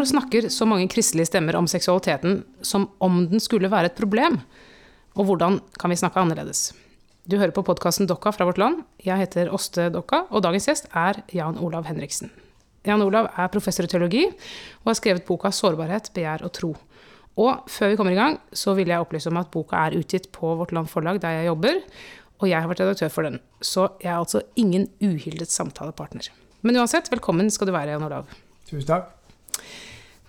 Hvorfor snakker så mange kristelige stemmer om seksualiteten som om den skulle være et problem? Og hvordan kan vi snakke annerledes? Du hører på podkasten Dokka fra Vårt Land. Jeg heter Åste Dokka, og dagens gjest er Jan Olav Henriksen. Jan Olav er professor i teologi og har skrevet boka 'Sårbarhet, begjær og tro'. Og før vi kommer i gang, så vil jeg opplyse om at boka er utgitt på Vårt Land Forlag, der jeg jobber, og jeg har vært redaktør for den. Så jeg er altså ingen uhildet samtalepartner. Men uansett, velkommen skal du være, Jan Olav. Tusen takk.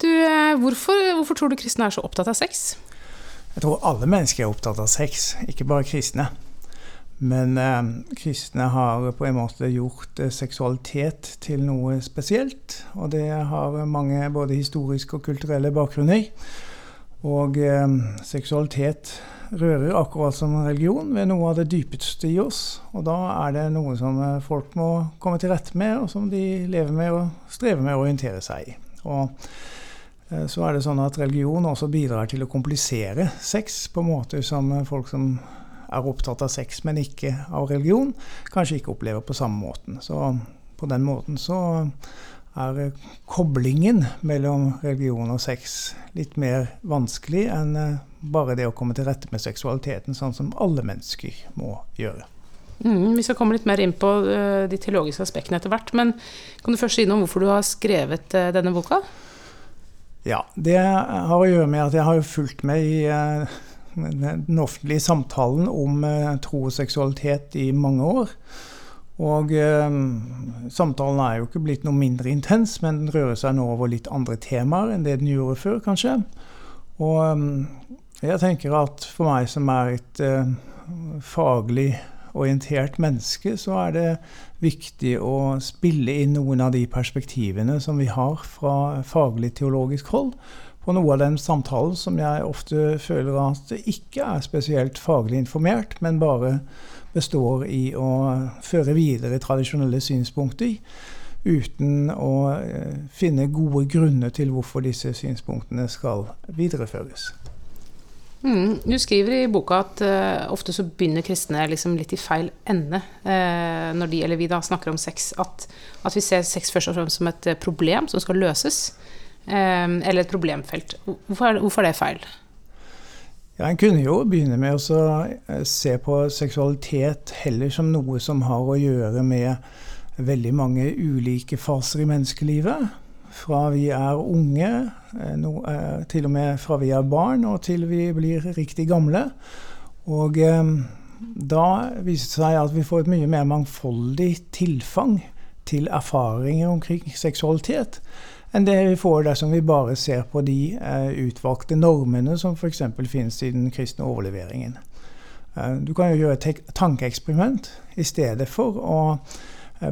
Du, eh, hvorfor, hvorfor tror du kristne er så opptatt av sex? Jeg tror alle mennesker er opptatt av sex, ikke bare kristne. Men eh, kristne har på en måte gjort eh, seksualitet til noe spesielt. Og det har mange både historiske og kulturelle bakgrunner. Og eh, seksualitet rører akkurat som religion ved noe av det dypeste i oss. Og da er det noe som eh, folk må komme til rette med, og som de lever med og strever med å orientere seg i. så er det sånn at religion også bidrar til å komplisere sex på måter som eh, folk som er opptatt av sex, men ikke av religion, kanskje ikke opplever på samme måten. Så på den måten så er koblingen mellom religion og sex litt mer vanskelig enn eh, bare det å komme til rette med seksualiteten, sånn som alle mennesker må gjøre. Mm, vi skal komme litt mer inn på de teologiske aspektene etter hvert. Men kan du først si noe om hvorfor du har skrevet denne boka? Ja, det har å gjøre med at jeg har fulgt med i uh, den offentlige samtalen om eh, tro og seksualitet i mange år. Og eh, samtalen er jo ikke blitt noe mindre intens, men den rører seg nå over litt andre temaer enn det den gjorde før, kanskje. Og eh, jeg tenker at for meg som er et eh, faglig orientert menneske, så er det viktig å spille inn noen av de perspektivene som vi har fra faglig teologisk hold på noe av den samtalen som jeg ofte føler at det ikke er spesielt faglig informert, men bare består i å føre videre tradisjonelle synspunkter uten å eh, finne gode grunner til hvorfor disse synspunktene skal videreføres. Mm, du skriver i boka at uh, ofte så begynner kristne liksom litt i feil ende uh, når de eller vi da snakker om sex. At, at vi ser sex først og fremst som et problem som skal løses. Ehm, eller et problemfelt. Hvorfor er, hvorfor er det feil? Ja, En kunne jo begynne med å eh, se på seksualitet heller som noe som har å gjøre med veldig mange ulike faser i menneskelivet. Fra vi er unge, eh, no, eh, til og med fra vi er barn og til vi blir riktig gamle. Og eh, da viser det seg at vi får et mye mer mangfoldig tilfang til erfaringer omkring seksualitet enn det vi får dersom vi bare ser på de utvalgte normene som f.eks. finnes i den kristne overleveringen. Du kan jo gjøre et tankeeksperiment i stedet for å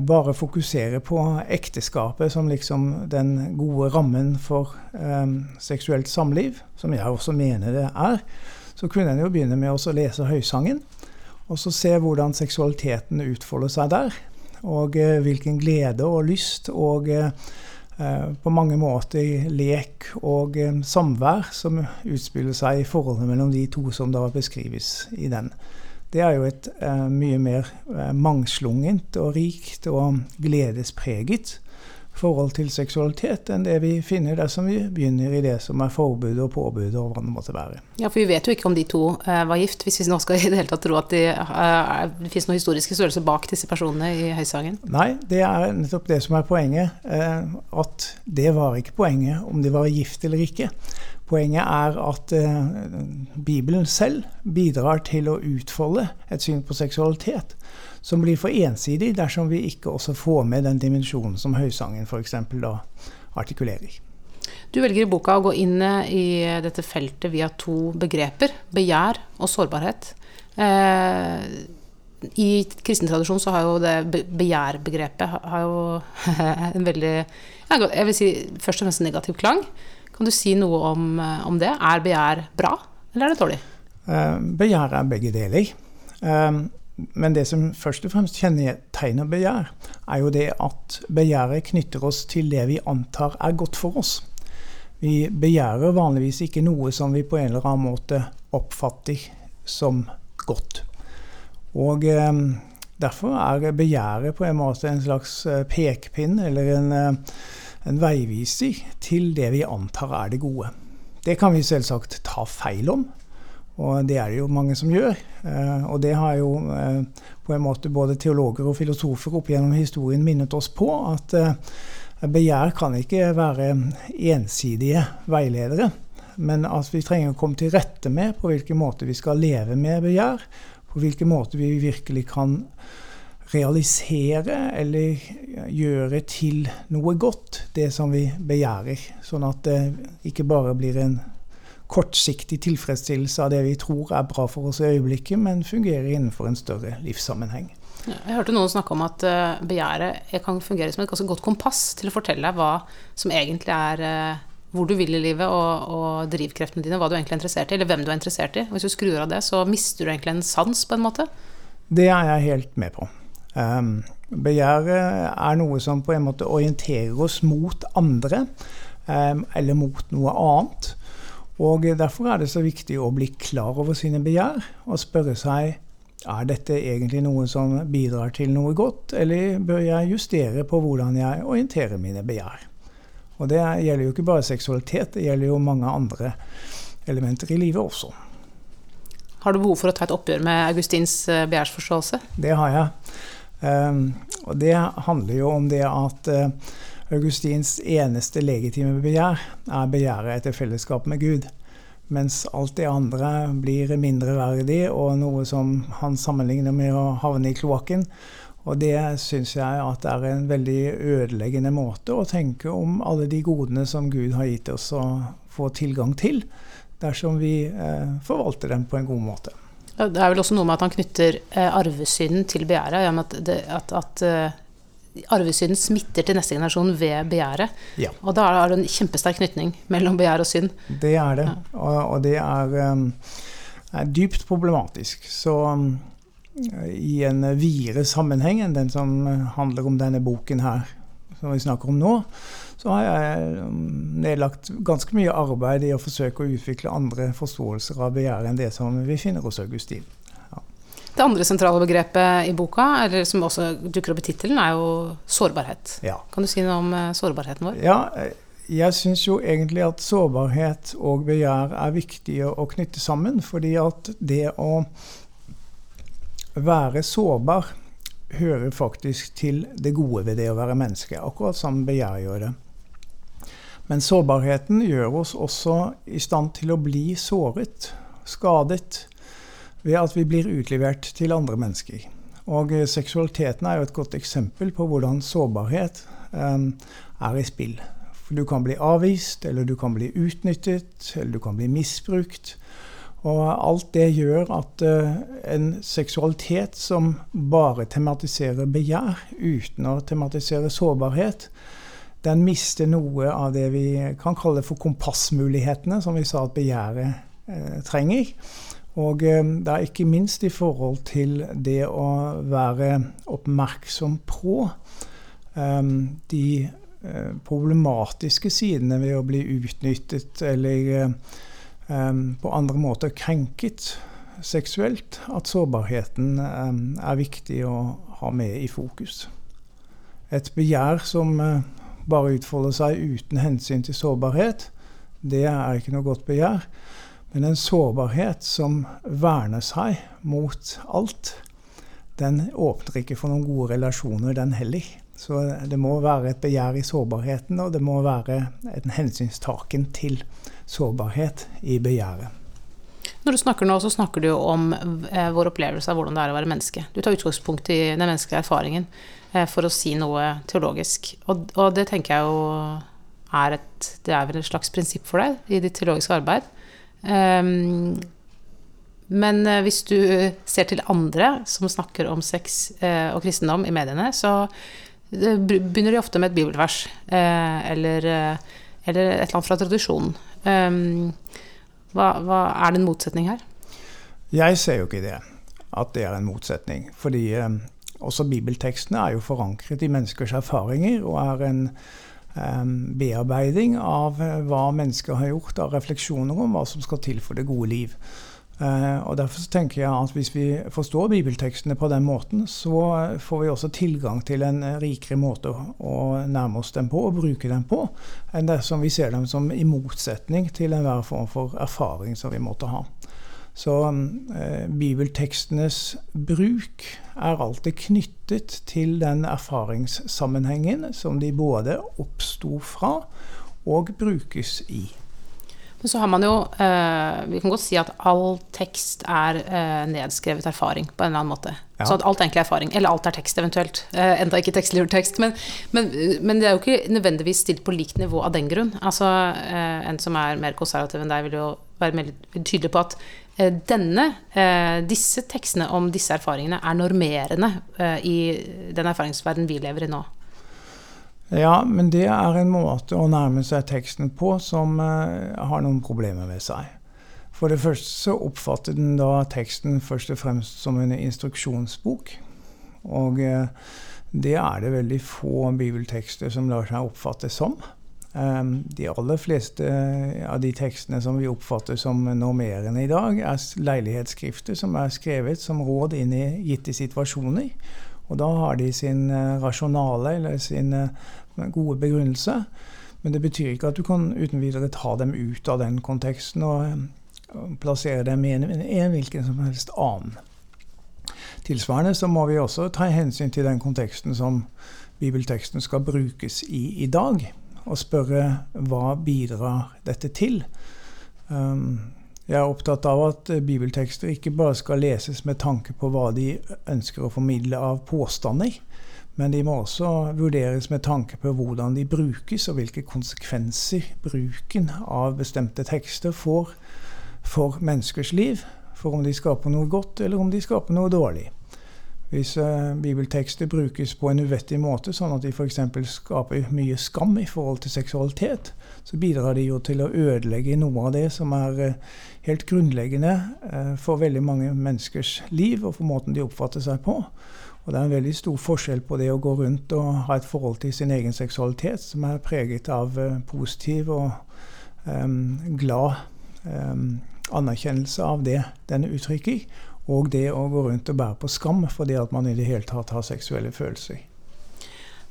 bare fokusere på ekteskapet som liksom den gode rammen for eh, seksuelt samliv, som jeg også mener det er. Så kunne en jo begynne med å lese Høysangen, og så se hvordan seksualiteten utfolder seg der. Og eh, hvilken glede og lyst og eh, Eh, på mange måter lek og eh, samvær som utspiller seg i forholdet mellom de to som da beskrives i den. Det er jo et eh, mye mer mangslungent og rikt og gledespreget forhold til seksualitet enn det vi finner dersom vi begynner i det som er forbud og påbud og hva det måtte være. Ja, for vi vet jo ikke om de to eh, var gift, hvis vi nå skal i det hele tatt tro at de, uh, det finnes noen historiske størrelser bak disse personene i Høysangen? Nei, det er nettopp det som er poenget. Uh, at det var ikke poenget om de var gift eller ikke. Poenget er at Bibelen selv bidrar til å utfolde et syn på seksualitet som blir for ensidig dersom vi ikke også får med den dimensjonen som Høysangen f.eks. da artikulerer. Du velger i boka å gå inn i dette feltet via to begreper, begjær og sårbarhet. Eh, I kristen tradisjon så har jo det begjærbegrepet har jo en veldig jeg vil si først og fremst negativ klang. Kan du si noe om, om det? Er begjær bra, eller er det dårlig? Eh, begjær er begge deler. Eh, men det som først og fremst kjennetegner begjær, er jo det at begjæret knytter oss til det vi antar er godt for oss. Vi begjærer vanligvis ikke noe som vi på en eller annen måte oppfatter som godt. Og eh, derfor er begjæret på en måte en slags eh, pekepinn eller en, eh, en veiviser til det vi antar er det gode. Det kan vi selvsagt ta feil om, og det er det jo mange som gjør. Eh, og det har jo eh, på en måte både teologer og filosofer opp gjennom historien minnet oss på, at eh, begjær kan ikke være ensidige veiledere. Men at vi trenger å komme til rette med på hvilken måte vi skal leve med begjær. På hvilken måte vi virkelig kan realisere eller gjøre til noe godt det som vi begjærer. Sånn at det ikke bare blir en kortsiktig tilfredsstillelse av det vi tror er bra for oss i øyeblikket, men fungerer innenfor en større livssammenheng. Jeg hørte noen snakke om at eh, begjæret kan fungere som et ganske godt kompass til å fortelle deg hva som egentlig er eh, hvor du vil i livet, og, og drivkreftene dine, hva du egentlig er interessert i, eller hvem du er interessert i. Hvis du skrur av det, så mister du egentlig en sans, på en måte. Det er jeg helt med på. Um, begjæret er noe som på en måte orienterer oss mot andre, um, eller mot noe annet. Og Derfor er det så viktig å bli klar over sine begjær og spørre seg er dette egentlig noe som bidrar til noe godt, eller bør jeg justere på hvordan jeg orienterer mine begjær. Og Det gjelder jo ikke bare seksualitet, det gjelder jo mange andre elementer i livet også. Har du behov for å ta et oppgjør med Augustins eh, begjærsforståelse? Det har jeg. Um, og det handler jo om det at uh, Augustins eneste legitime begjær er begjæret etter fellesskap med Gud. Mens alt det andre blir mindreverdig og noe som han sammenligner med å havne i kloakken. Og det syns jeg at er en veldig ødeleggende måte å tenke om alle de godene som Gud har gitt oss å få tilgang til, dersom vi eh, forvalter dem på en god måte. Det er vel også noe med at han knytter eh, arvesynden til begjæret. At, det, at, at uh arvesynden smitter til neste generasjon ved begjæret. Ja. Og da er det en kjempesterk knytning mellom begjær og synd. Det er det, ja. og, og, det er, um, er, dypt problematisk. Så um, i en videre sammenheng enn den som handler om denne boken her, som vi snakker om nå, så har jeg um, nedlagt ganske mye arbeid i å forsøke å utvikle andre forståelser av begjæret enn det som vi finner hos Augustin. Det andre sentrale begrepet i boka, eller som også dukker opp i tittelen, er jo sårbarhet. Ja. Kan du si noe om eh, sårbarheten vår? Ja, eh, jeg syns jo egentlig at sårbarhet og begjær er viktige å knytte sammen. Fordi at det å være sårbar hører faktisk til det gode ved det å være menneske. Akkurat som begjær gjør det. Men sårbarheten gjør oss også i stand til å bli såret, skadet ved at vi blir utlevert til andre mennesker. Og eh, seksualiteten er jo et godt eksempel på hvordan sårbarhet um, er i spill. For du kan bli avvist, eller du kan bli utnyttet, eller du kan bli misbrukt. Og alt det gjør at uh, en seksualitet som bare tematiserer begjær, uten å tematisere sårbarhet, den mister noe av det vi kan kalle for kompassmulighetene, som vi sa at begjæret eh, trenger. Og eh, det er ikke minst i forhold til det å være oppmerksom på eh, de uh, problematiske sidene ved å bli utnyttet eller um, på andre måter krenket seksuelt, at sårbarheten er viktig å ha med i fokus. Et begjær som bare utfolder seg uten hensyn til sårbarhet, det er ikke noe godt begjær. Men en sårbarhet som verner seg mot alt, den åpner ikke for noen gode relasjoner, den heller. Så det må være et begjær i sårbarheten, og det må være en hensynstaken til sårbarhet i begjæret. Når du snakker nå, så snakker du om eh, vår opplevelse av hvordan det er å være menneske. Du tar utgangspunkt i den menneskelige erfaringen for å si noe teologisk. Og, og, det tenker jeg jo er et Det er vel et slags prinsipp for deg i ditt teologiske arbeid. Um, men uh, hvis du ser til andre som snakker om sex uh, og kristendom i mediene, så begynner de ofte med et bibelvers eller, eller, et eller annet fra tradisjonen. Um, hva, hva, er det en motsetning her? Jeg ser jo ikke det, at det er en motsetning. Fordi også bibeltekstene er jo forankret i menneskers erfaringer og er en bearbeiding av eh, hva mennesker har gjort av refleksjoner om hva som skal til for det gode liv. Eh, og Derfor tenker jeg at hvis vi forstår bibeltekstene på den måten, så får vi også tilgang til en rikere måte å nærme oss dem på og bruke dem på, enn dersom vi ser dem som i motsetning til enhver form for erfaring som vi måtte ha. Så eh, bibeltekstenes bruk er alltid knyttet til den erfaringssammenhengen som de både oppsto fra og brukes i. Men så har man jo eh, Vi kan godt si at all tekst er eh, nedskrevet erfaring på en eller annen måte. Ja. Så alt er egentlig erfaring. Eller alt er tekst, eventuelt. Eh, enda ikke tekstliggjort tekst. Men, men, men, det er jo ikke nødvendigvis stilt på likt nivå av den grunn. Altså, eh, En som er mer konservativ enn deg, vil jo være mer tydelig på at denne, eh, disse tekstene om disse erfaringene er normerende i den erfaringsverden vi lever i nå. Ja, men det er en måte å nærme seg teksten på som har noen problemer ved seg. For det første så oppfatter den da teksten først og fremst som en instruksjonsbok. Og det er det veldig få bibeltekster som lar seg oppfatte som. Um, de aller fleste av de tekstene som vi oppfatter som normerende i dag, er leilighetsskrifter som er skrevet som råd inn i gitte situasjoner. Og da har de sin eh, rasjonale eller sin eh, gode begrunnelse. Men det betyr ikke at du kan uten videre ta dem ut av den konteksten og, eh, plassere dem i en, en hvilken som helst annen. Tilsvarende så må vi også ta hensyn til den konteksten som bibelteksten skal brukes i i dag, og spørre hva bidrar dette til. Um, jeg er opptatt av at eh, bibeltekster ikke bare skal leses med tanke på hva de ønsker å formidle av påstander, men de må også vurderes med tanke på hvordan de brukes, og hvilke konsekvenser bruken av bestemte tekster får for menneskers liv. For om de skaper noe godt, eller om de skaper noe dårlig. Hvis uh, bibeltekster brukes på en uvettig måte, sånn at de f.eks. skaper mye skam i forhold til seksualitet, så bidrar de jo til å ødelegge noe av det som er uh, helt grunnleggende uh, for veldig mange menneskers liv og for måten de oppfatter seg på. Og det er en veldig stor forskjell på det å gå rundt og ha et forhold til sin egen seksualitet som er preget av positiv og um, glad um, anerkjennelse av det den uttrykker og det å gå rundt og bære på skam fordi at man i det hele tatt har seksuelle følelser.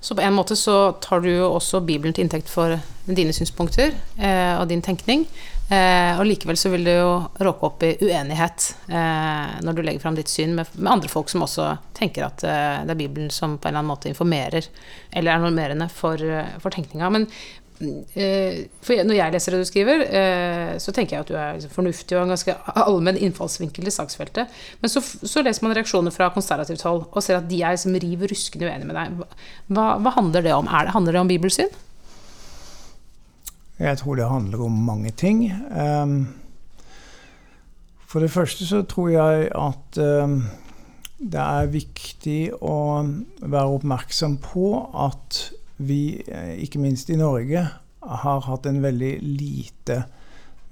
Så på en måte så tar du jo også Bibelen til inntekt for dine synspunkter eh, og din tenkning. Eh, og likevel så vil du jo råke opp i uenighet eh, når du legger fram ditt syn med, med, andre folk som også tenker at eh, det er Bibelen som på en eller annen måte informerer, eller er normerende for, eh, for tenkninga. Men, for når jeg leser det du skriver, eh, så tenker jeg at du er liksom fornuftig og en ganske allmenn innfallsvinkel til saksfeltet. Men så, så, leser man reaksjoner fra konservativt hold og ser at de er liksom riv ruskende uenige med deg. Hva, hva handler det om? Det, handler det om bibelsyn? Jeg tror det handler om mange ting. Um, for det første så tror jeg at um, det er viktig å være oppmerksom på at vi, eh, ikke minst i Norge, har hatt en veldig lite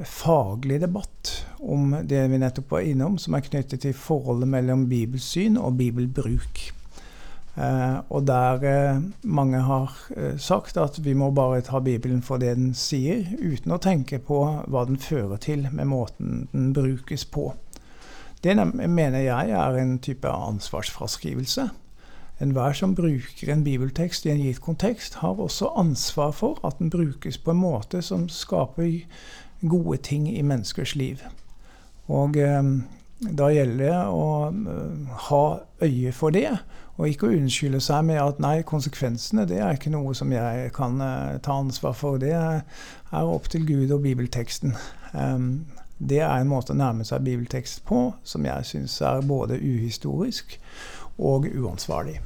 faglig debatt om det vi nettopp var innom, som er knyttet til forholdet mellom bibelsyn og bibelbruk. Eh, og der eh, mange har eh, sagt at vi må bare ta Bibelen for det den sier, uten å tenke på hva den fører til med måten den brukes på. Det mener jeg er en type ansvarsfraskrivelse. Enhver som bruker en bibeltekst i en gitt kontekst, har også ansvar for at den brukes på en måte som skaper gode ting i menneskers liv. Og eh, da gjelder det å uh, ha øye for det, og ikke å unnskylde seg med at nei, konsekvensene det er ikke noe som jeg kan eh, ta ansvar for. Det er opp til Gud og bibelteksten. Eh, det er en måte å nærme seg bibeltekst på som jeg syns er både uhistorisk og uansvarlig.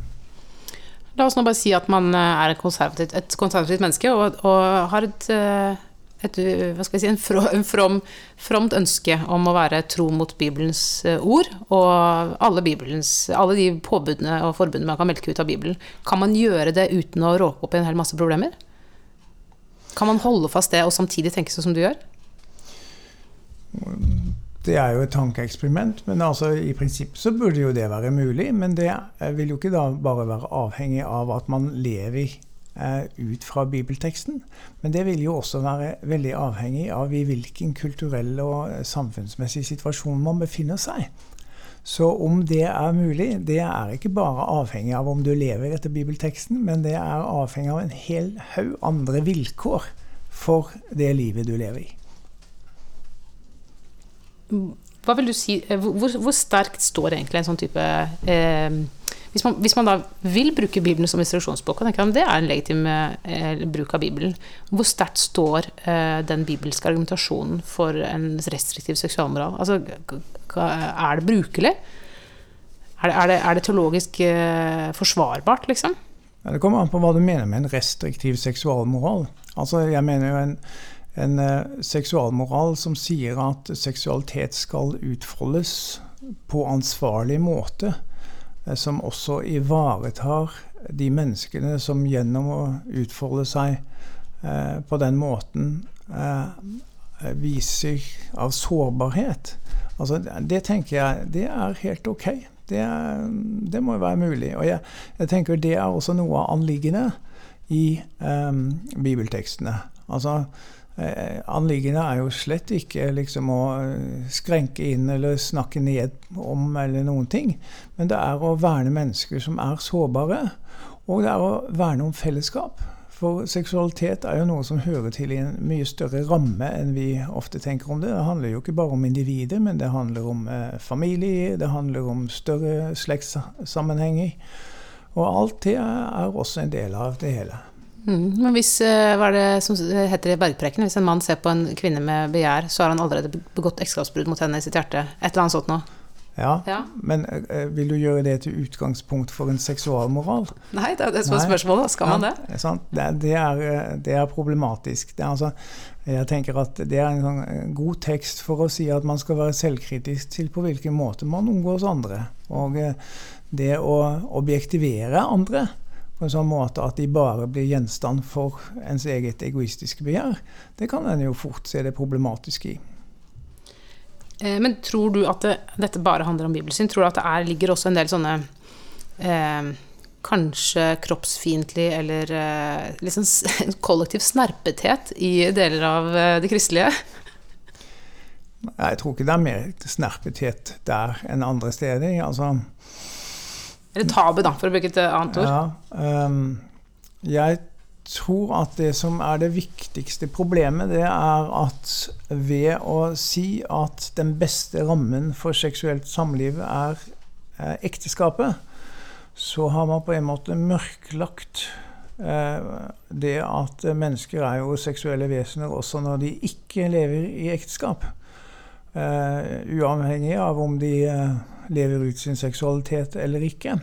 La oss nå bare si at man eh, er et konservativt, et konservativt menneske og, og, har et, eh, et, jeg si, en, from, en from, fromt ønske om å være tro mot Bibelens eh, ord og alle, Bibelens, alle de påbudene og forbudene man kan melke ut av Bibelen. Kan man gjøre det uten å råke opp i en hel masse problemer? Kan man holde fast det og samtidig tenke sånn som du gjør? Det er jo et tankeeksperiment, men altså, i prinsippet så burde jo det være mulig. Men det vil jo ikke da bare være avhengig av at man lever eh, ut fra bibelteksten. Men det vil jo også være veldig avhengig av i hvilken kulturell og samfunnsmessig situasjon man befinner seg. Så om det er mulig, det er ikke bare avhengig av om du lever etter bibelteksten, men det er avhengig av en hel haug andre vilkår for det livet du lever i. Hva vil du si, eh, hvor, hvor sterkt står egentlig en sånn type eh, hvis, man, hvis, man, da vil bruke Bibelen som instruksjonsbok, og det er en legitim eh, bruk av Bibelen, hvor sterkt står eh, den bibelske argumentasjonen for en restriktiv seksualmoral? Altså, er det brukelig? Er det, er det, er det teologisk eh, forsvarbart, liksom? Ja, det kommer an på hva du mener med en restriktiv seksualmoral. Altså, jeg mener jo en en eh, seksualmoral som sier at seksualitet skal utfoldes på ansvarlig måte, eh, som også ivaretar de menneskene som gjennom å utfolde seg eh, på den måten viser av sårbarhet. Altså, det tenker jeg det er helt ok. Det, det må jo være mulig. Og jeg, jeg, tenker det er også noe av anliggende i um, bibeltekstene. Altså, anliggende er jo slett ikke liksom å eh, skrenke inn eller snakke ned om eller noen ting. Men det er å verne mennesker som er sårbare. Og det er å verne om fellesskap. For seksualitet er jo noe som hører til i en mye større ramme enn vi ofte tenker om det. Det handler jo ikke bare om individet, men det handler om eh, familie, det handler om større slektssammenhenger. Og alt det er også en del av det hele. Mm, men hvis, eh, hva er det som heter i Bergpreken, hvis en mann ser på en kvinne med begjær, så har han allerede begått ekteskapsbrudd mot henne i sitt hjerte? Et eller annet sånt noe? Ja, ja. men uh, vil du gjøre det til utgangspunkt for en seksualmoral? Nei, det er det som er spørsmålet. Skal man det? Ja, det, det, er, det, er, problematisk. Det er altså, jeg tenker at det er en sånn god tekst for å si at man skal være selvkritisk til på hvilken måte man omgås andre. Og det å objektivere andre på en sånn måte at de bare blir gjenstand for ens eget egoistiske begjær, det kan en jo fort se det problematiske i. Eh, men tror du at det, dette bare handler om bibelsyn? Tror du at det er, ligger også en del sånne eh, kanskje kroppsfiendtlig eller eh, liksom kollektiv snerpethet i deler av eh, det kristelige? Jeg tror ikke det er mer snerpethet der enn andre steder. Altså, eller tabu, da, for å bruke et annet ord. Ja, um, jeg tror at det som er det viktigste problemet, det er at ved å si at den beste rammen for seksuelt samliv er er ekteskapet, så har man på en måte mørklagt eh, det at mennesker er jo seksuelle vesener også når de ikke lever i ekteskap. Uh, uavhengig av om de uh, lever ut sin seksualitet eller ikke.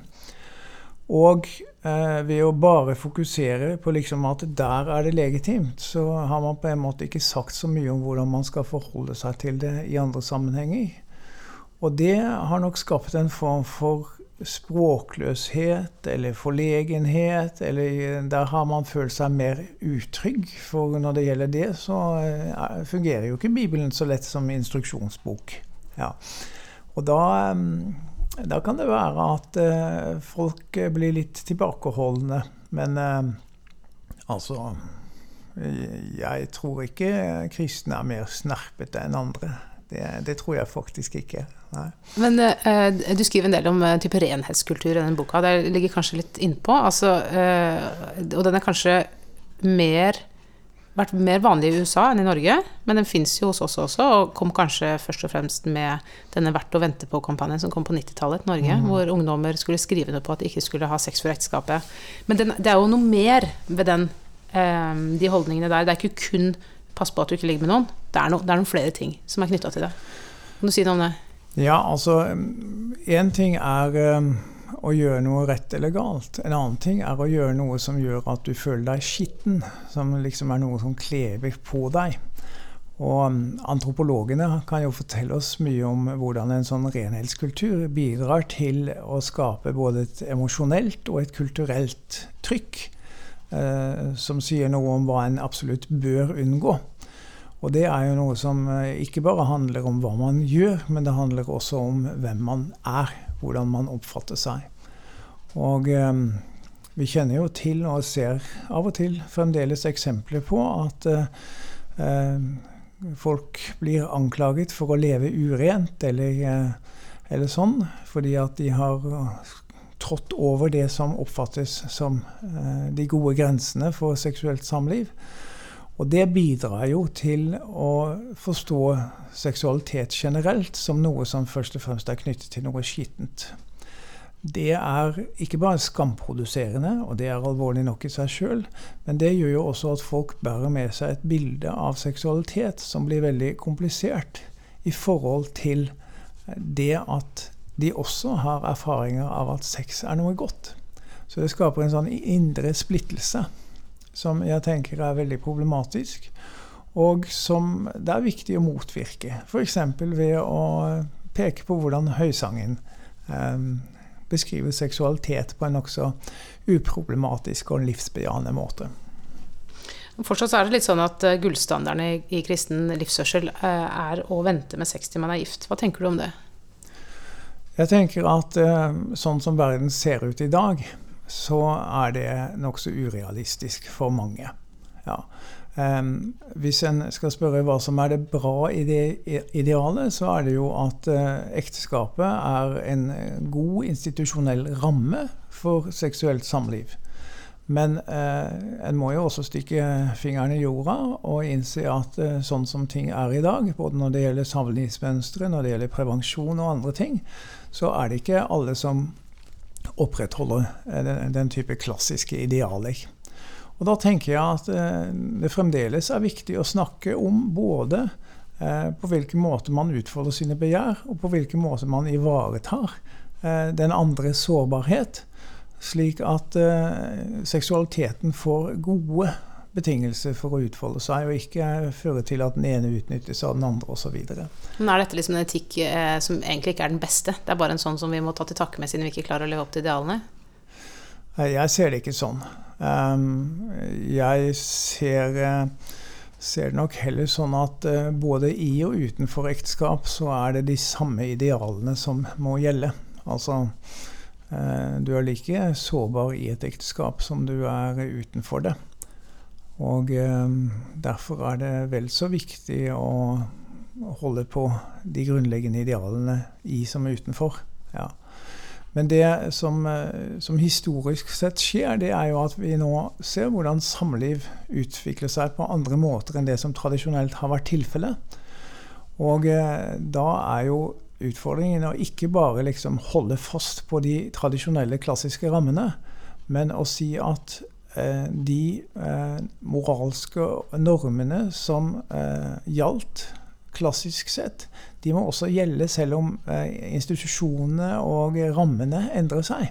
Og eh, ved å bare fokusere på liksom at der er det legitimt, så har man på en måte ikke sagt så mye om hvordan man skal forholde seg til det i andre sammenhenger. Og det har nok skapt en form for språkløshet eller forlegenhet. Eller der har man følt seg mer utrygg. For når det gjelder det, så uh, fungerer jo ikke Bibelen så lett som instruksjonsbok. Ja. Og da, um, da, kan det være at uh, folk blir litt tilbakeholdne. Men uh, altså Jeg tror ikke kristne er mer snerpete enn andre. Det, det, tror jeg faktisk ikke. Nei. Men uh, du skriver en del om uh, type renhetskultur i denne boka. Det ligger kanskje litt innpå. Altså, uh, og den er kanskje mer vært mer vanlig i USA enn i Norge, men den fins jo hos oss også, og kom kanskje først og fremst med denne Verdt å vente på-kampanjen som kom på 90-tallet i Norge, mm. hvor ungdommer skulle skrive noe på at de ikke skulle ha sex før ekteskapet. Men den, det er jo noe mer ved den, de holdningene der. Det er ikke kun pass på at du ikke ligger med noen. Det er, no, det er noen flere ting som er knytta til det. Kan du si noe om det? Ja, altså Én ting er um, å gjøre noe rett eller galt. En annen ting er å gjøre noe som gjør at du føler deg skitten. Som liksom er noe som klever på deg. Og um, antropologene kan jo fortelle oss mye om hvordan en sånn renhetskultur bidrar til å skape både et emosjonelt og et kulturelt trykk eh, som sier noe om hva en absolutt bør unngå. Og det er jo noe som eh, ikke bare handler om hva man gjør, men det handler også om hvem man er. Hvordan man oppfatter seg. Og eh, Vi kjenner jo til og ser av og til fremdeles eksempler på at eh, folk blir anklaget for å leve urent eller, eh, eller sånn, fordi at de har trådt over det som oppfattes som eh, de gode grensene for seksuelt samliv. Og det bidrar jo til å forstå seksualitet generelt som noe som først og fremst er knyttet til noe skittent det er ikke bare skamproduserende, og det er alvorlig nok i seg sjøl, men det gjør jo også at folk bærer med seg et bilde av seksualitet som blir veldig komplisert i forhold til det at de også har erfaringer av at sex er noe godt. Så det skaper en sånn indre splittelse som jeg tenker er veldig problematisk, og som det er viktig å motvirke. F.eks. ved å peke på hvordan høysangen eh, beskriver seksualitet på en nokså uproblematisk og livsbejaende måte. Fortsatt er det litt sånn at eh, gullstandarden i, kristen livsførsel eh, er å vente med sex til man er gift. Hva tenker du om det? Jeg tenker at eh, sånn som verden ser ut i dag, så er det nokså urealistisk for mange. Ja. Um, hvis en skal spørre hva som er det bra i det idealet, så er det jo at uh, ekteskapet er en god institusjonell ramme for seksuelt samliv. Men uh, en må jo også stikke fingeren i jorda og innse at uh, sånn som ting er i dag, både når det gjelder samlivsmønstre, når det gjelder prevensjon og andre ting, så er det ikke alle som opprettholder den, den type klassiske idealer. Og da tenker jeg at eh, det fremdeles er viktig å snakke om både eh, på hvilken måte man utfolder sine begjær, og på hvilken måte man ivaretar eh, den andres sårbarhet, slik at seksualiteten får gode betingelser for å utfolde seg, og ikke føre til at den ene utnyttes av den andre osv. Men er dette liksom en etikk eh, som egentlig ikke er den beste? Det er bare en sånn som vi må ta til takke med siden vi ikke klarer å leve opp til idealene? Jeg ser det ikke sånn. Um, jeg ser, eh, ser det nok heller sånn at eh, både i og utenfor ekteskap så er det de samme idealene som må gjelde. Altså eh, du er like sårbar i et ekteskap som du er utenfor det. Og derfor er det vel så viktig å holde på de grunnleggende idealene i som utenfor. Ja. Men det som, eh, som, historisk sett skjer, det er jo at vi nå ser hvordan samliv utvikler seg på andre måter enn det som tradisjonelt har vært tilfellet. Og eh, da er jo utfordringen å ikke bare liksom holde fast på de tradisjonelle, klassiske rammene, men å si at eh, de eh, moralske normene som eh, gjaldt klassisk sett, de må også gjelde selv om eh, institusjonene og rammene endrer seg.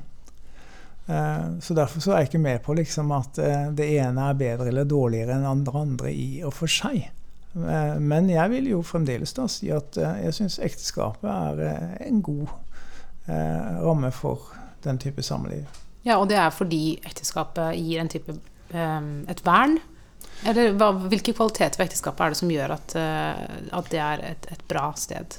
Eh, så Derfor så er jeg ikke med på liksom at eh, det ene er bedre eller dårligere enn andre andre i og for seg. Men jeg vil jo fremdeles da si at jeg syns ekteskapet er en god ramme for den type samliv. Ja, og det er fordi ekteskapet gir en type et vern eller hva, hvilke kvaliteter ved ekteskapet er det som gjør at, uh, at det er et, et, bra sted?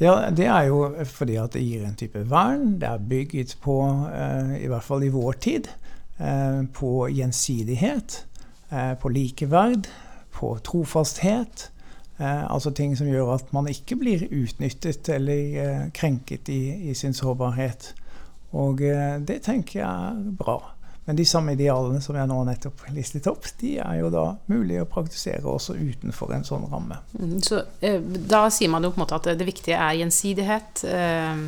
Ja, Det er jo fordi at det gir en type vern. Det er bygget på, uh, i hvert fall i vår tid, uh, på gjensidighet, på likeverd, på trofasthet. altså ting som gjør at man ikke blir utnyttet eller krenket i, i sin sårbarhet. Og det tenker jeg er bra. Men de samme idealene som jeg nå nettopp listet opp, de er jo da mulig å praktisere også utenfor en sånn ramme. Mm, så eh, da sier man jo på en måte at det viktige er gjensidighet, eh,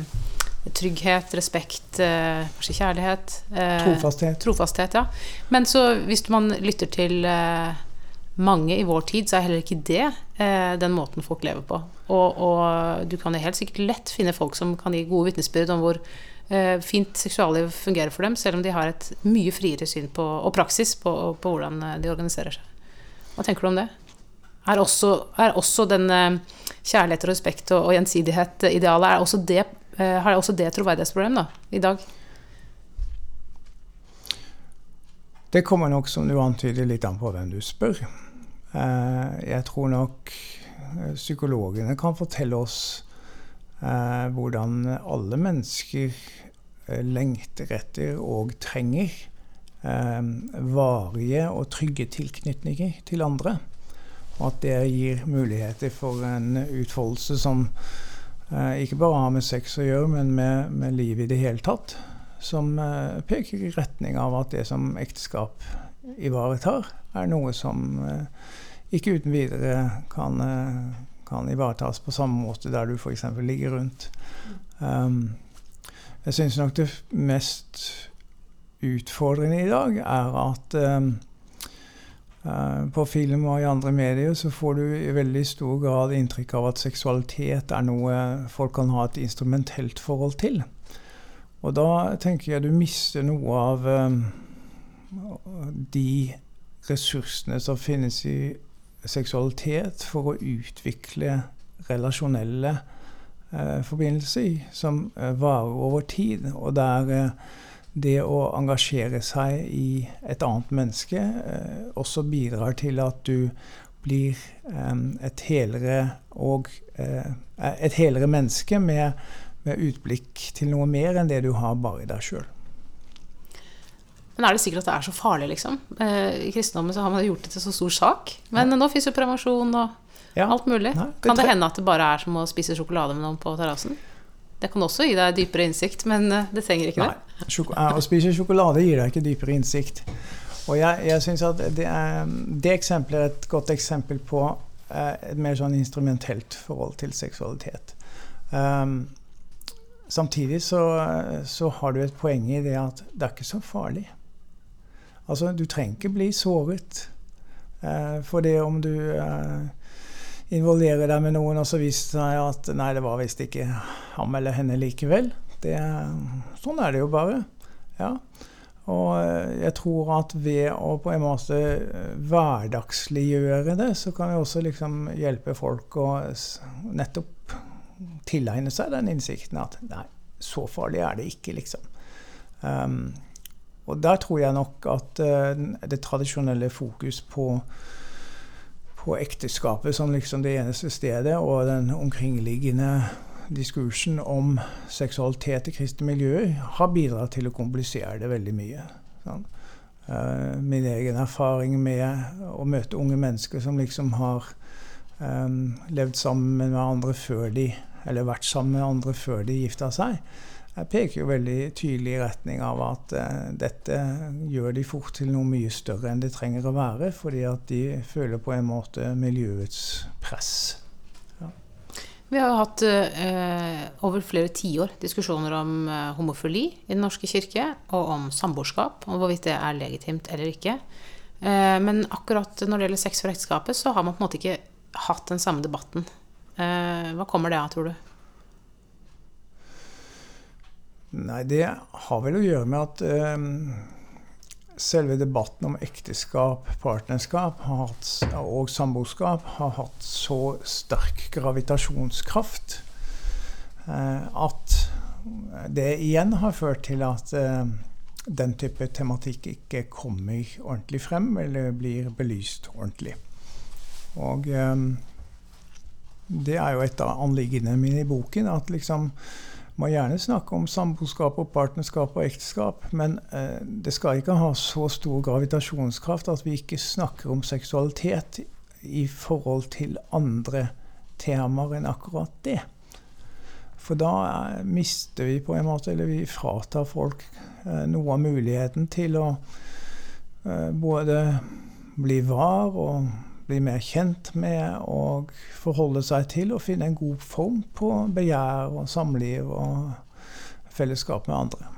trygghet, respekt, eh, kanskje kjærlighet eh, Trofasthet. Trofasthet, ja. Men så hvis man lytter til eh, mange i vår tid, så er heller ikke det eh, den måten folk lever på. Og, og du kan helt sikkert lett finne folk som kan gi gode vitnesbyrd om hvor Eh, fint seksualliv fungerer for dem, selv om de har et mye friere syn på, og praksis på, på hvordan eh, de organiserer seg. Hva tenker du om det? Er også, er også den eh, kjærlighet og respekt og, og gjensidighet idealet, er det, har også det troverdighetsproblem da, i dag? Det kommer nok, som du antyder, litt an på hvem du spør. Jeg tror nok psykologene kan fortelle oss eh, hvordan alle mennesker eh, lengter etter og trenger eh, varige og trygge tilknytninger til andre. Og at det gir muligheter for en utfoldelse som eh, ikke bare har med sex å gjøre, men med, med livet i det hele tatt. Som eh, peker i retning av at det som ekteskap ivaretar, er noe som eh, ikke uten videre kan, eh, kan, ivaretas på samme måte der du f.eks. ligger rundt. Um, jeg syns nok det mest utfordrende i dag er at um, uh, på film og i andre medier så får du i veldig stor grad inntrykk av at seksualitet er noe folk kan ha et instrumentelt forhold til. Og da tenker jeg du mister noe av um, de ressursene som finnes i seksualitet for å utvikle relasjonelle eh, forbindelser som eh, varer over tid. Og der eh, det å engasjere seg i et annet menneske eh, også bidrar til at du blir eh, et helere og eh, et helere menneske med, med utblikk til noe mer enn det du har bare i deg sjøl. Men er det sikkert at det er så farlig, liksom? Eh, I kristendommen så har man gjort det til så stor sak. Men ja. nå fins jo prevensjon og ja. alt mulig. Nei, det kan det hende at det bare er som å spise sjokolade med noen på terrassen? Det kan også gi deg dypere innsikt, men eh, det trenger ikke det. Nei, å spise sjokolade gir deg ikke dypere innsikt. Og jeg, jeg synes at det, er, det eksempelet er et godt eksempel på eh, et mer sånn instrumentelt forhold til seksualitet. Um, samtidig så, så, har du et poeng i det at det er ikke så farlig. Altså, du trenger ikke bli såret eh, for det om du eh, involverer deg med noen, og så viser det seg at nei, det var visst ikke ham eller henne likevel. Det, sånn er det jo bare. Ja. Og eh, jeg tror at ved å på en måte eh, hverdagsliggjøre det, så kan vi også liksom hjelpe folk å nettopp tilegne seg den innsikten at nei, så farlig er det ikke, liksom. Um, og der tror jeg nok at uh, det tradisjonelle fokus på, på ekteskapet som liksom det eneste stedet, og den omkringliggende diskursen om seksualitet i kristne miljøer, har bidratt til å komplisere det veldig mye. Sånn. Min egen erfaring med å møte unge mennesker som liksom har um, levd sammen med andre før de eller vært sammen med andre før de gifta seg, jeg peker jo veldig tydelig i retning av at uh, dette gjør de fort til noe mye større enn det trenger å være, fordi at de føler på en måte miljøets press. Vi har jo hatt eh, over flere tiår diskusjoner om eh, homofili i Den norske kirke, og om samboerskap, og hvorvidt det er legitimt eller ikke. men akkurat når det gjelder sex for ekteskapet, så har man på en måte ikke hatt den samme debatten. hva kommer det av, tror du? Nei, det har vel å gjøre med at eh, selve debatten om ekteskap, partnerskap hatt, og samboerskap har hatt så sterk gravitasjonskraft eh, at det igjen har ført til at eh, den type tematikk ikke kommer ordentlig frem, eller blir belyst ordentlig. Og um, det er jo et av anliggendene mine i boken. at liksom må gjerne snakke om samboerskap og partnerskap og ekteskap, men eh, det skal ikke ha så stor gravitasjonskraft at vi ikke snakker om seksualitet i forhold til andre temaer enn akkurat det. For da eh, mister vi på en måte, eller vi fratar folk eh, noe av muligheten til å eh, både bli var og bli mer kjent med og forholde seg til og finne en god form på begjær og samliv og fellesskap med andre.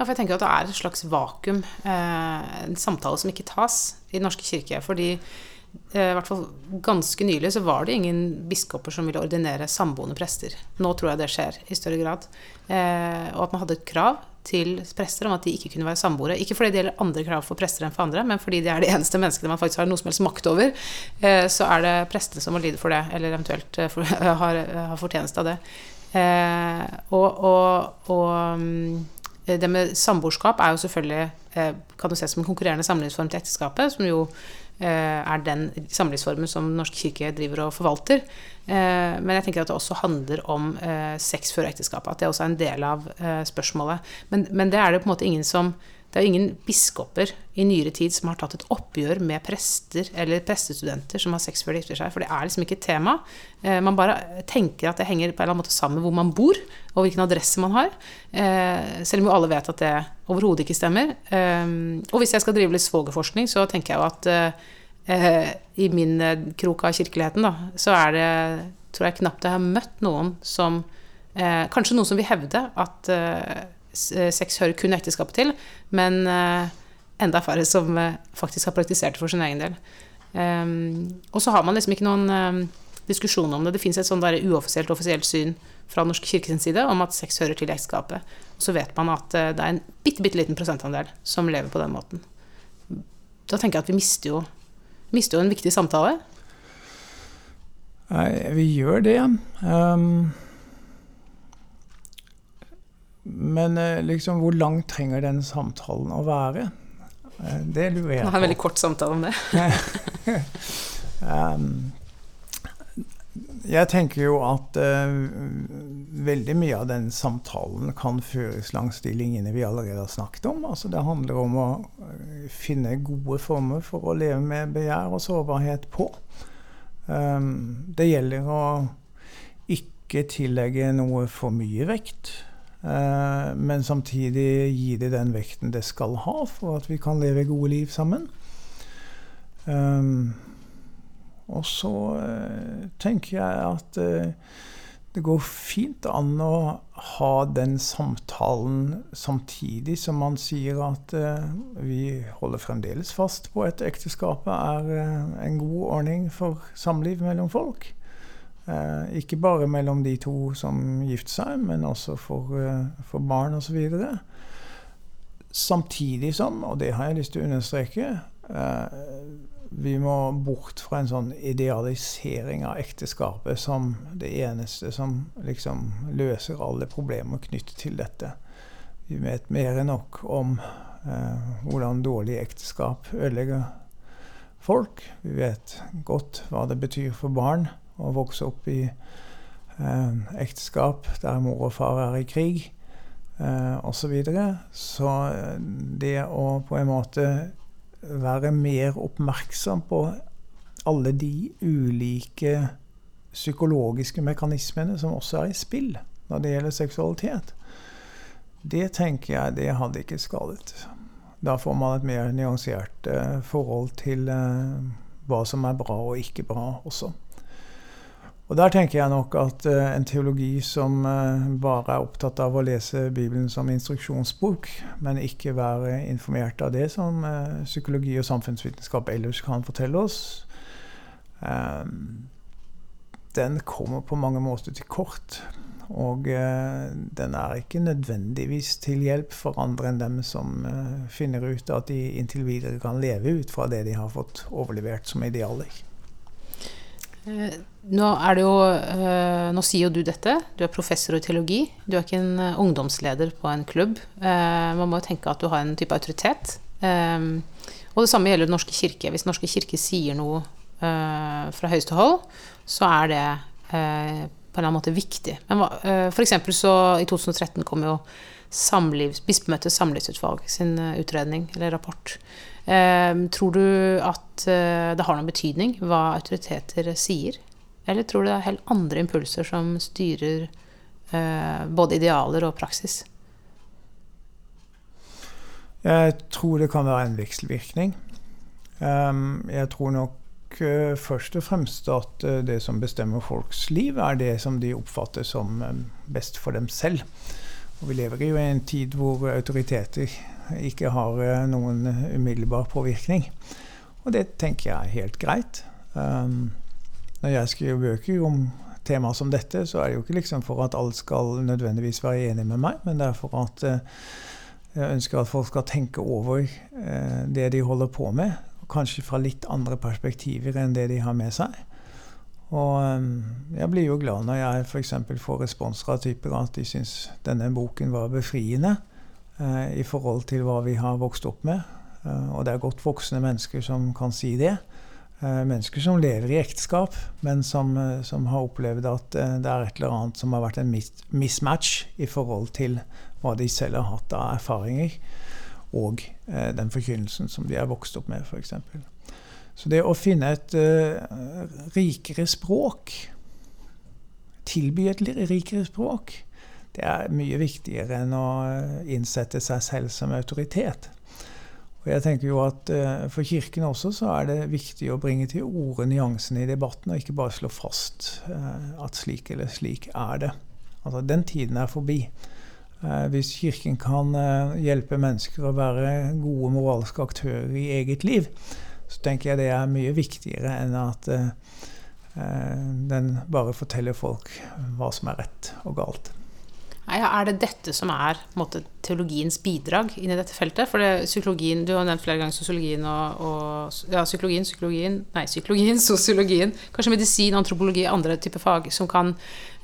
Ja, for jeg tenker at det er et slags vakuum, eh, en samtale som ikke tas i Den norske kirke. fordi eh, i hvert fall ganske nylig så var det ingen biskoper som ville ordinere samboende prester. Nå tror jeg det skjer i større grad. Eh, og at man hadde et krav til prester om at de ikke kunne være samboere. Ikke fordi det gjelder andre krav for prester enn for andre, men fordi de er de eneste menneskene man faktisk har noe som helst makt over. Eh, så er det prestene som må lide for det, eller eventuelt for, har, har fortjeneste av det. Eh, og, og, og mm, det med samboerskap er jo selvfølgelig kan du se som en konkurrerende samlivsform til ekteskapet, som jo er den samlivsformen som Norsk kirke driver og forvalter. Eh, men jeg tenker at det også handler om eh, sex før ekteskapet. At det også er en del av eh, spørsmålet. Men, men, det er det på en måte ingen som Det er jo ingen biskoper i nyere tid som har tatt et oppgjør med prester eller prestestudenter som har sex før de gifter seg, for det er liksom ikke et tema. Eh, man bare tenker at det henger på en eller annen måte sammen med hvor man bor, og hvilken adresse man har. Eh, selv om jo alle vet at det overhodet ikke stemmer. Eh, og hvis jeg skal drive litt svogerforskning, så tenker jeg jo at i min krok av kirkeligheten, da, så er det tror jeg knapt jeg har møtt noen som Kanskje noen som vil hevde at sex hører kun ekteskapet til, men eh, enda færre som eh, faktisk har praktisert det for sin egen del. Um, og så har man liksom ikke noen diskusjon om det. Det fins et sånn uoffisielt offisielt syn fra Norsk kirke side om at sex hører til ekteskapet. Så vet man at det er en bitte, bitte liten prosentandel som lever på den måten. Da tenker jeg at vi mister jo, mister jo en viktig samtale. Nei, vi gjør det. Um men eh, liksom, hvor lang trenger den samtalen å være? Eh, det lurer jeg på. Nå har en veldig kort samtale om det. um, jeg tenker jo at uh, veldig mye av den samtalen kan føres langs de linjene vi allerede har snakket om. Altså, det handler om å finne gode former for å leve med begjær og sårbarhet på. Um, det gjelder å ikke tillegge noe for mye vekt. Eh, men samtidig gi det den vekten det skal ha for at vi kan leve gode liv sammen. Um, og så uh, tenker jeg at uh, det går fint an å ha den samtalen samtidig som man sier at vi holder fremdeles fast på at ekteskapet er en god ordning for samliv mellom folk. Eh, ikke bare mellom de to som gifter seg, men også for, eh, for barn osv. Samtidig som, og det har jeg lyst til å understreke, eh, vi må bort fra en sånn idealisering av ekteskapet som det eneste som liksom løser alle problemer knyttet til dette. Vi vet mer enn nok om eh, hvordan dårlig ekteskap ødelegger folk. Vi vet godt hva det betyr for barn å vokse opp i eh, ekteskap der mor og far er i krig eh, osv. Så, videre. så eh, det å på en måte være mer oppmerksom på alle de ulike psykologiske mekanismene som også er i spill når det gjelder seksualitet, det tenker jeg det hadde ikke skadet. Da får man et mer nyansert uh, forhold til uh, hva som er bra og ikke bra også. Og der tenker jeg nok at uh, en teologi som uh, bare er opptatt av å lese Bibelen som instruksjonsbok, men ikke være informert av det som uh, psykologi og samfunnsvitenskap ellers kan fortelle oss, den kommer på mange måter til kort. Og den er ikke nødvendigvis til hjelp for andre enn dem som finner ut at de inntil videre kan leve ut fra det de har fått overlevert som idealer. Eh, nå jo eh, Nå sier jo du dette. Du er professor i teologi. Du er ikke en eh, ungdomsleder på en klubb. Man må jo tenke at du har en type autoritet. Og det samme gjelder Den norske kirke. Hvis Den norske kirke sier noe fra høyeste hold, så er det på en eller annen måte viktig. Men for eksempel så i 2013 kom jo samlivs, Bispemøtets samlivsutvalg sin utredning, eller rapport. Ehm, tror du at eh, det har noen betydning hva autoriteter sier? Eller tror du det er helt andre impulser som styrer eh, både idealer og praksis? Jeg tror det kan være en vekselvirkning. Ehm, jeg tror nok eh, først og fremst at det som bestemmer folks liv, er det som de oppfatter som best for dem selv. Og vi lever jo i en tid hvor autoriteter ikke har eh, noen umiddelbar påvirkning. Og det tenker jeg er helt greit. Um, når jeg skriver bøker om temaer som dette, så er det jo ikke liksom for at alle skal nødvendigvis være enig med meg, men det er for at jeg ønsker at folk skal tenke over det de holder på med. Kanskje fra litt andre perspektiver enn det de har med seg. Og um, jeg blir jo glad når jeg f.eks. får respons av typer at de syns denne boken var befriende. Eh, i forhold til hva vi har vokst opp med. Eh, og det er godt voksne mennesker som kan si det. Eh, mennesker som lever i ekteskap, men som, som, har opplevd at det er et eller annet som har vært en mismatch i forhold til hva de selv har hatt av erfaringer. Og eh, den forkynnelsen som de er vokst opp med, f.eks. Så det å finne et uh, rikere språk, tilby et rikere språk, det er mye viktigere enn å innsette seg selv som autoritet. Og jeg tenker jo at uh, For Kirken også så er det viktig å bringe til orde nyansene i debatten, og ikke bare slå fast uh, at slik eller slik er det. Altså, Den tiden er forbi. Uh, hvis Kirken kan hjelpe mennesker å være gode moralske aktører i eget liv, så tenker jeg det er mye viktigere enn at uh, den bare forteller folk hva som er rett og galt. Er det dette som er måte, teologiens bidrag inn i dette feltet? For det, psykologien, Du har nevnt flere ganger sosiologien og, og, Ja, psykologien, psykologien Nei, psykologien, sosiologien. Kanskje medisin, antropologi, andre typer fag som kan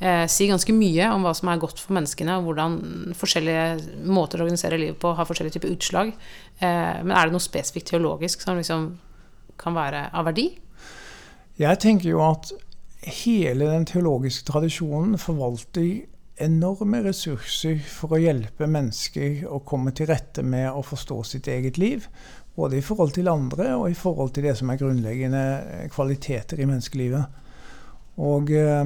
eh, si ganske mye om hva som er godt for menneskene, og hvordan forskjellige måter å organisere livet på har forskjellige typer utslag. Eh, men er det noe spesifikt teologisk som liksom kan være av verdi? Jeg tenker jo at hele den teologiske tradisjonen forvalter enorme ressurser for å hjelpe mennesker å komme til rette med å forstå sitt eget liv. Både i forhold til andre og i forhold til det som er grunnleggende kvaliteter i menneskelivet. Og eh,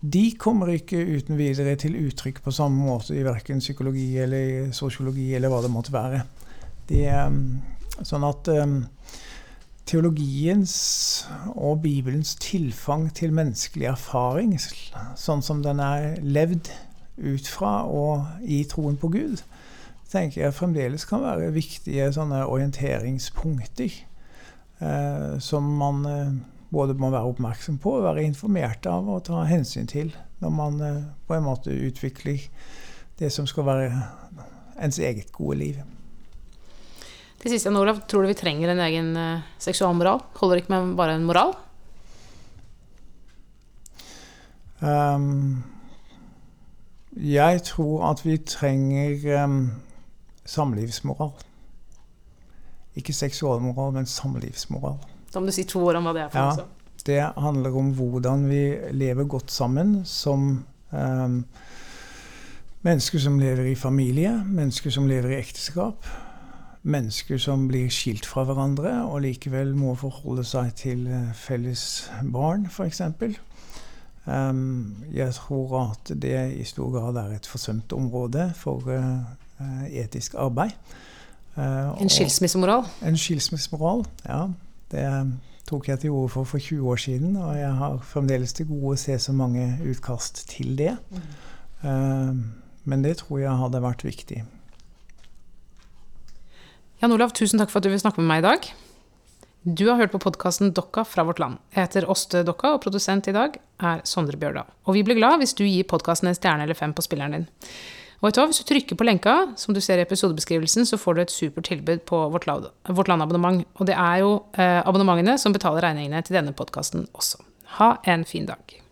de kommer ikke uten videre til uttrykk på samme måte i verken psykologi eller sosiologi eller hva det måtte være. Det er sånn at eh, teologiens og Bibelens tilfang til menneskelig erfaring, sånn som den er levd ut fra og i troen på Gud, tenker jeg fremdeles kan være viktige orienteringspunkter eh, som man eh, både må være oppmerksom på, være informert av og ta hensyn til når man eh, på en måte utvikler det som skal være ens eget gode liv. Til siste, Olav, tror du vi trenger en egen uh, seksualmoral? Holder ikke med bare en moral? Um, jeg tror at vi trenger um, samlivsmoral. Ikke seksualmoral, men samlivsmoral. Da må du si to ord om hva det er for ja, noe. Det handler om hvordan vi lever godt sammen som um, mennesker som lever i familie, mennesker som lever i ekteskap mennesker som blir skilt fra hverandre og likevel må forholde seg til eh, felles barn, f.eks. Um, jeg tror at det i stor grad er et forsømt område for uh, etisk arbeid. Uh, en skilsmissemoral? En skilsmissemoral, ja. Det tok jeg til orde for for 20 år siden, og jeg har fremdeles til gode å se så mange utkast til det. Mm. Uh, men det tror jeg hadde vært viktig. Jan Olav, tusen takk for at du vil snakke med meg i dag. Du har hørt på podkasten Dokka fra vårt land. Jeg heter Åste Dokka, og produsent i dag er Sondre Bjørdal. Og vi blir glad hvis du gir podkasten en stjerne eller fem på spilleren din. Og vet du hva, hvis du trykker på lenka, som du ser i episodebeskrivelsen, så får du et supert tilbud på Vårt, vårt Land-abonnement. Og det er jo eh, abonnementene som betaler regningene til denne podkasten også. Ha en fin dag.